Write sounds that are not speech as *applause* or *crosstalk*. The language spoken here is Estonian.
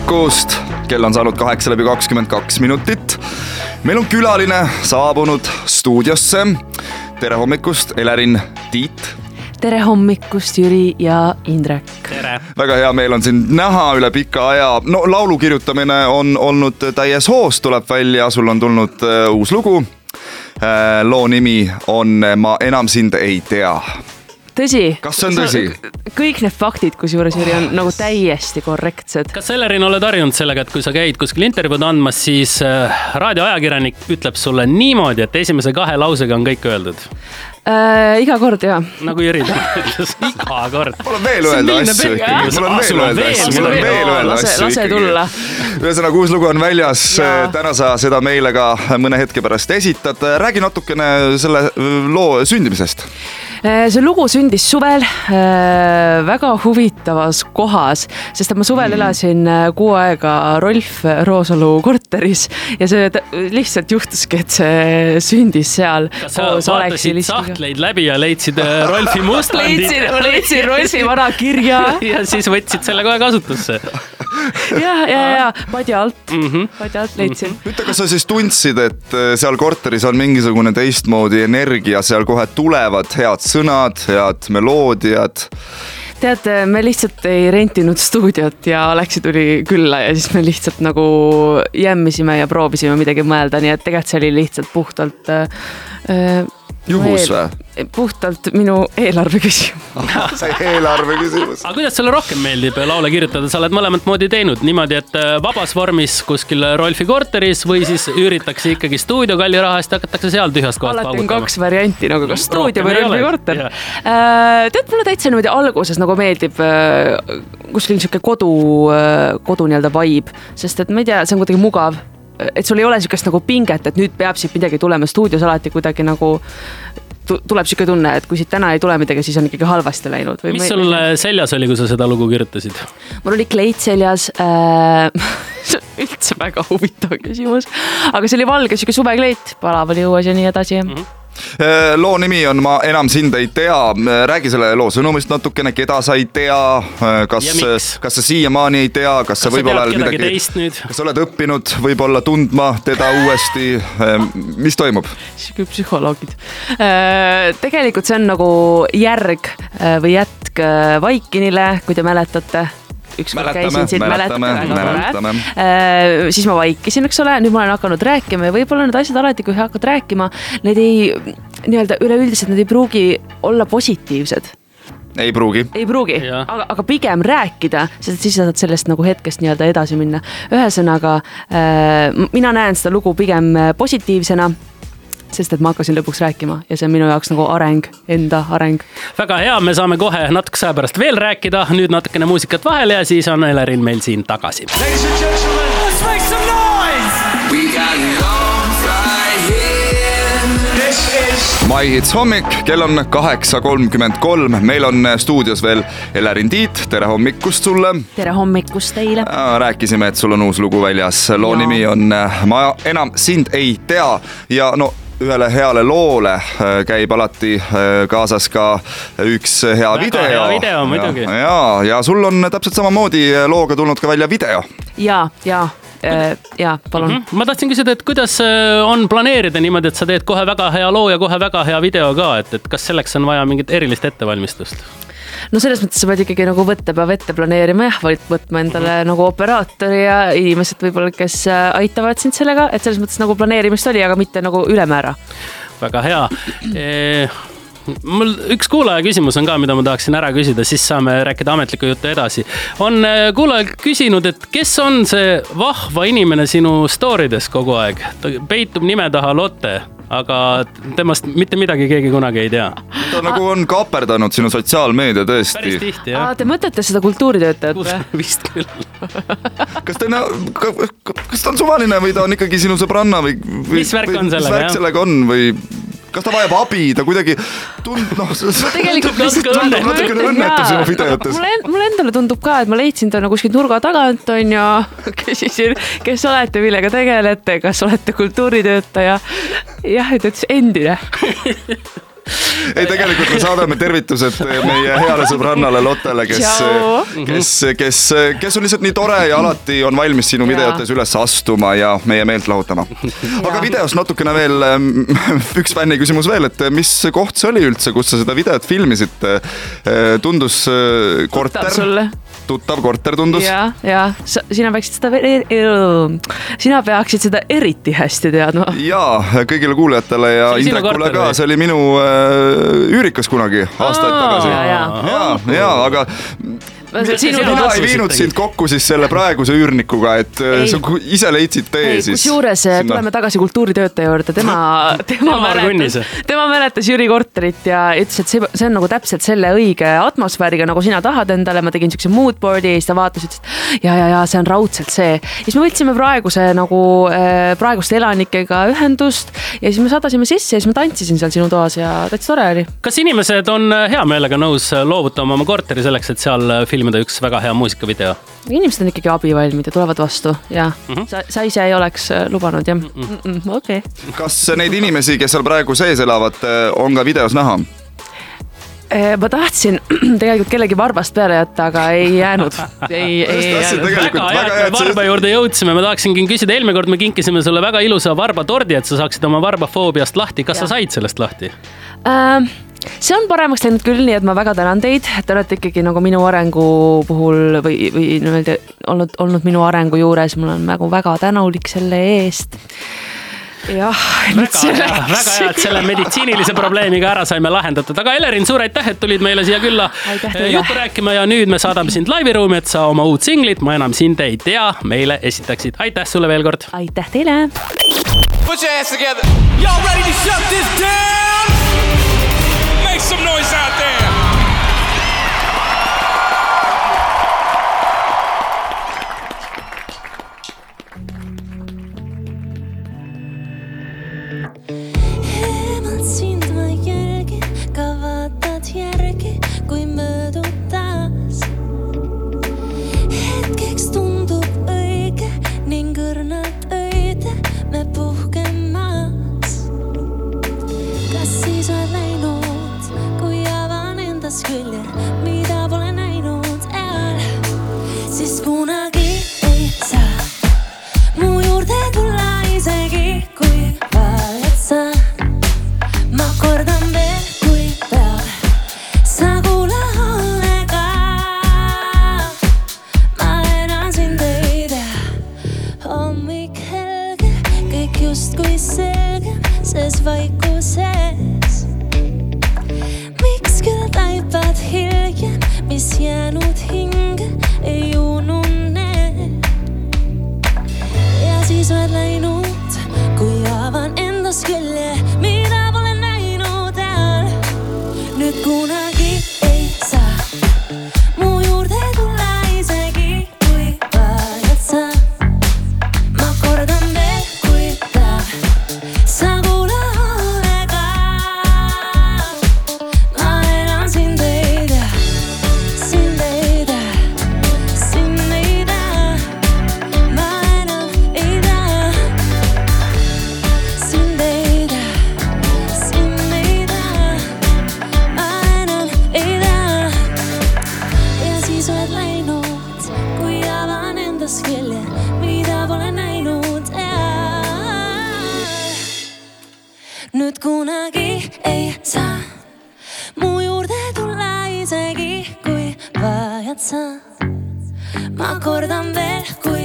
hommikust, kell on saanud kaheksa läbi kakskümmend kaks minutit. meil on külaline saabunud stuudiosse. tere hommikust, Elerin Tiit. tere hommikust, Jüri ja Indrek. väga hea meel on sind näha üle pika aja. no laulu kirjutamine on olnud täies hoos, tuleb välja, sul on tulnud uh, uus lugu uh,. loo nimi on Ma enam sind ei tea tõsi. kas see on tõsi? kõik need faktid, kusjuures Jüri, on nagu täiesti korrektsed. kas Ellerin oled harjunud sellega, et kui sa käid kuskil intervjuud andmas, siis äh, raadioajakirjanik ütleb sulle niimoodi, et esimese kahe lausega on kõik öeldud äh,? iga kord ja. nagu Jüri ütles, *laughs* iga kord. mul on veel öelda asju ikkagi, mul on veel öelda asju, mul on veel öelda asju tulla. ühesõnaga, uus lugu on väljas, täna sa seda meile ka mõne hetke pärast esitad. räägi natukene selle loo sündimisest see lugu sündis suvel äh, väga huvitavas kohas, sest et ma suvel mm. elasin äh, kuu aega Rolf Roosalu korteris ja see lihtsalt juhtuski, et see sündis seal. kas sa vaatasid sahtleid läbi ja leidsid Rolfi mustandi leidsin, leidsin Rolfi vana kirja *laughs* ja siis võtsid selle kohe kasutusse *laughs* ja, ja, ja padja alt mm, -hmm. padja alt leidsin. ütle, kas sa siis tundsid, et seal korteris on mingisugune teistmoodi energia, seal kohe tulevad head sõnad, head meloodiad tead, me lihtsalt ei rentinud stuudiot ja Aleksi tuli külla ja siis me lihtsalt nagu jämmisime ja proovisime midagi mõelda, nii et tegelikult see oli lihtsalt puhtalt äh, juhus või? puhtalt minu eelarve küsimus *laughs* eelarve küsimus. aga kuidas sulle rohkem meeldib laule kirjutada, sa oled mõlemat moodi teinud niimoodi, et äh, vabas vormis kuskil Rolfi korteris või siis üüritakse ikkagi stuudio kalli raha eest, hakatakse seal tühjast kohast paugutama? alati on kaks varianti nagu kas stuudio või Rolfi korter. Äh, tead, mulle täitsa niimoodi alguses nagu meeldib äh, kuskil niisugune kodu, kodu nii-öelda vibe, sest et ma ei tea, see on kuidagi mugav et sul ei ole niisugust nagu pinget, et nüüd peab siit midagi tulema, stuudios alati kuidagi nagu tuleb sihuke tunne, et kui siit täna ei tule midagi, siis on ikkagi halvasti läinud. mis sul ei... seljas oli, kui sa seda lugu kirjutasid? mul oli kleit seljas äh, *laughs* üldse väga huvitav küsimus, aga see oli valge sihuke suvekleit, palav oli õues ja nii edasi mm. -hmm loo nimi on Ma enam sind ei tea, äh, räägi selle loo sõnumist natukene, keda sa ei tea, äh, kas, kas sa siiamaani ei tea, kas sa võib-olla midagi, kas sa oled õppinud võib-olla tundma teda uuesti, mis toimub? sihuke psühholoogid. tegelikult see on nagu järg või jätk Vaikinile, kui te mäletate ükskord käisin siin, mäletate, väga tore. Äh, siis ma vaikisin, eks ole, nüüd ma olen hakanud rääkima ja võib-olla need asjad alati, kui hakkad rääkima, need ei, nii-öelda üleüldiselt need ei pruugi olla positiivsed ei pruugi. ei pruugi, aga, aga pigem rääkida, sest siis sa saad sellest nagu hetkest nii-öelda edasi minna. ühesõnaga äh, mina näen seda lugu pigem positiivsena sest et ma hakkasin lõpuks rääkima ja see on minu jaoks nagu areng, enda areng. väga hea, me saame kohe natukese aja pärast veel rääkida, nüüd natukene muusikat vahele ja siis on Elerin meil siin tagasi. My Hits hommik, kell on kaheksa kolmkümmend kolm, meil on stuudios veel Elerin Tiit, tere hommikust sulle. tere hommikust teile. rääkisime, et sul on uus lugu väljas, loo ja. nimi on Ma enam sind ei tea ja no ühele heale loole äh, käib alati äh, kaasas ka üks hea Väga video. hea video muidugi. ja, ja, ja sul on täpselt samamoodi looga tulnud ka välja video. ja, ja ja palun mm. -hmm. ma tahtsin küsida, et kuidas on planeerida niimoodi, et sa teed kohe väga hea loo ja kohe väga hea video ka, et, et kas selleks on vaja mingit erilist ettevalmistust? No selles mõttes sa pead ikkagi nagu võtte peab ette planeerima jah, võtma endale mm -hmm. nagu operaatori ja inimesed võib-olla, kes äh, aitavad sind sellega, et selles mõttes nagu planeerimist oli, aga mitte nagu ülemäära. väga hea e mul üks kuulaja küsimus on ka, mida ma tahaksin ära küsida, siis saame rääkida ametlikku juttu edasi. on äh, kuulaja küsinud, et kes on see vahva inimene sinu story des kogu aeg, ta peitub nime taha Lotte aga temast mitte midagi keegi kunagi ei tea. ta nagu on kaaperdanud sinu sotsiaalmeedia tõesti. päris tihti jah. Te mõtlete seda kultuuritöötajat või? vist küll *laughs* kas ta, kas ta on suvaline või ta on ikkagi sinu sõbranna või, või? mis värk on sellega? mis värk sellega on või kas ta vajab abi, ta kuidagi tund-, noh. tegelikult tundub natukene õnnetu sinu videotes. mulle, mulle endale tundub ka, et ma leidsin ta nagu kuskilt nurga tagant, on ju, *laughs* küsisin, kes olete, millega tegelete, kas olete kultuuritöötaja. jah, ta ütles endine *laughs* ei, tegelikult me saadame tervitused meie heale sõbrannale Lottele, kes, kes, kes, kes on lihtsalt nii tore ja alati on valmis sinu videotes üles astuma ja meie meelt lahutama. aga videost natukene veel, ähm, üks fänni küsimus veel, et mis koht see oli üldse, kus sa seda videot filmisid? Äh, tundus äh, korter tuttav korter tundus. ja, ja sa, sina peaksid seda, sina peaksid seda eriti hästi teadma. ja kõigile kuulajatele ja Indrekule ka, see oli minu äh, üürikas kunagi aastaid tagasi. ja, ja, ja, aga mina ei viinud sind kokku siis selle praeguse üürnikuga, et äh, ei. sa ise leidsid tee ei, siis. kusjuures äh, sinna... tuleme tagasi kultuuritöötaja juurde, tema, *laughs* tema *laughs* mäletas, tema mäletas Jüri korterit ja ütles, et see, see on nagu täpselt selle õige atmosfääriga, nagu sina tahad endale, ma tegin siukse moodboard'i ja siis ta vaatas, ütles, et ja, ja, ja see on raudselt see. siis me võtsime praeguse nagu äh, praeguste elanikega ühendust ja siis me sadasime sisse ja siis ma tantsisin seal sinu toas ja täitsa tore oli. kas inimesed on hea meelega nõus loovutama oma korteri selleks, et seal filmida? Filmida üks väga hea muusikavideo. inimesed on ikkagi abivalmid ja tulevad vastu ja mm -hmm. sa, sa ise ei oleks äh, lubanud jah mm -mm. mm -mm, okei okay.. kas neid inimesi, kes seal praegu sees elavad, äh, on ka videos näha? Äh, ma tahtsin *clears throat* tegelikult kellegi varbast peale jätta, aga ei jäänud. *laughs* ei, ei jäänud. väga hea, et me varba juurde jõudsime, ma tahaksingi küsida, eelmine kord me kinkisime sulle väga ilusa varbatordi, et sa saaksid oma varbafoobiast lahti, kas ja. sa said sellest lahti äh,? See on paremaks läinud küll, nii et ma väga tänan teid, te olete ikkagi nagu minu arengu puhul või, või niimoodi olnud, olnud minu arengu juures, ma olen nagu väga tänulik selle eest jah, nüüd see läks. väga hea, et selle meditsiinilise probleemiga ära saime lahendatud, aga Elerin, suur aitäh, et tulid meile siia külla juttu rääkima ja nüüd me saadame sind laiviruumi, et sa oma uut singlit Ma enam sind ei tea meile esitaksid. aitäh sulle veel kord. aitäh teile. Put your hands together. Y'all ready to shut this down? Some noise out there. oceano ma kordan veel, kui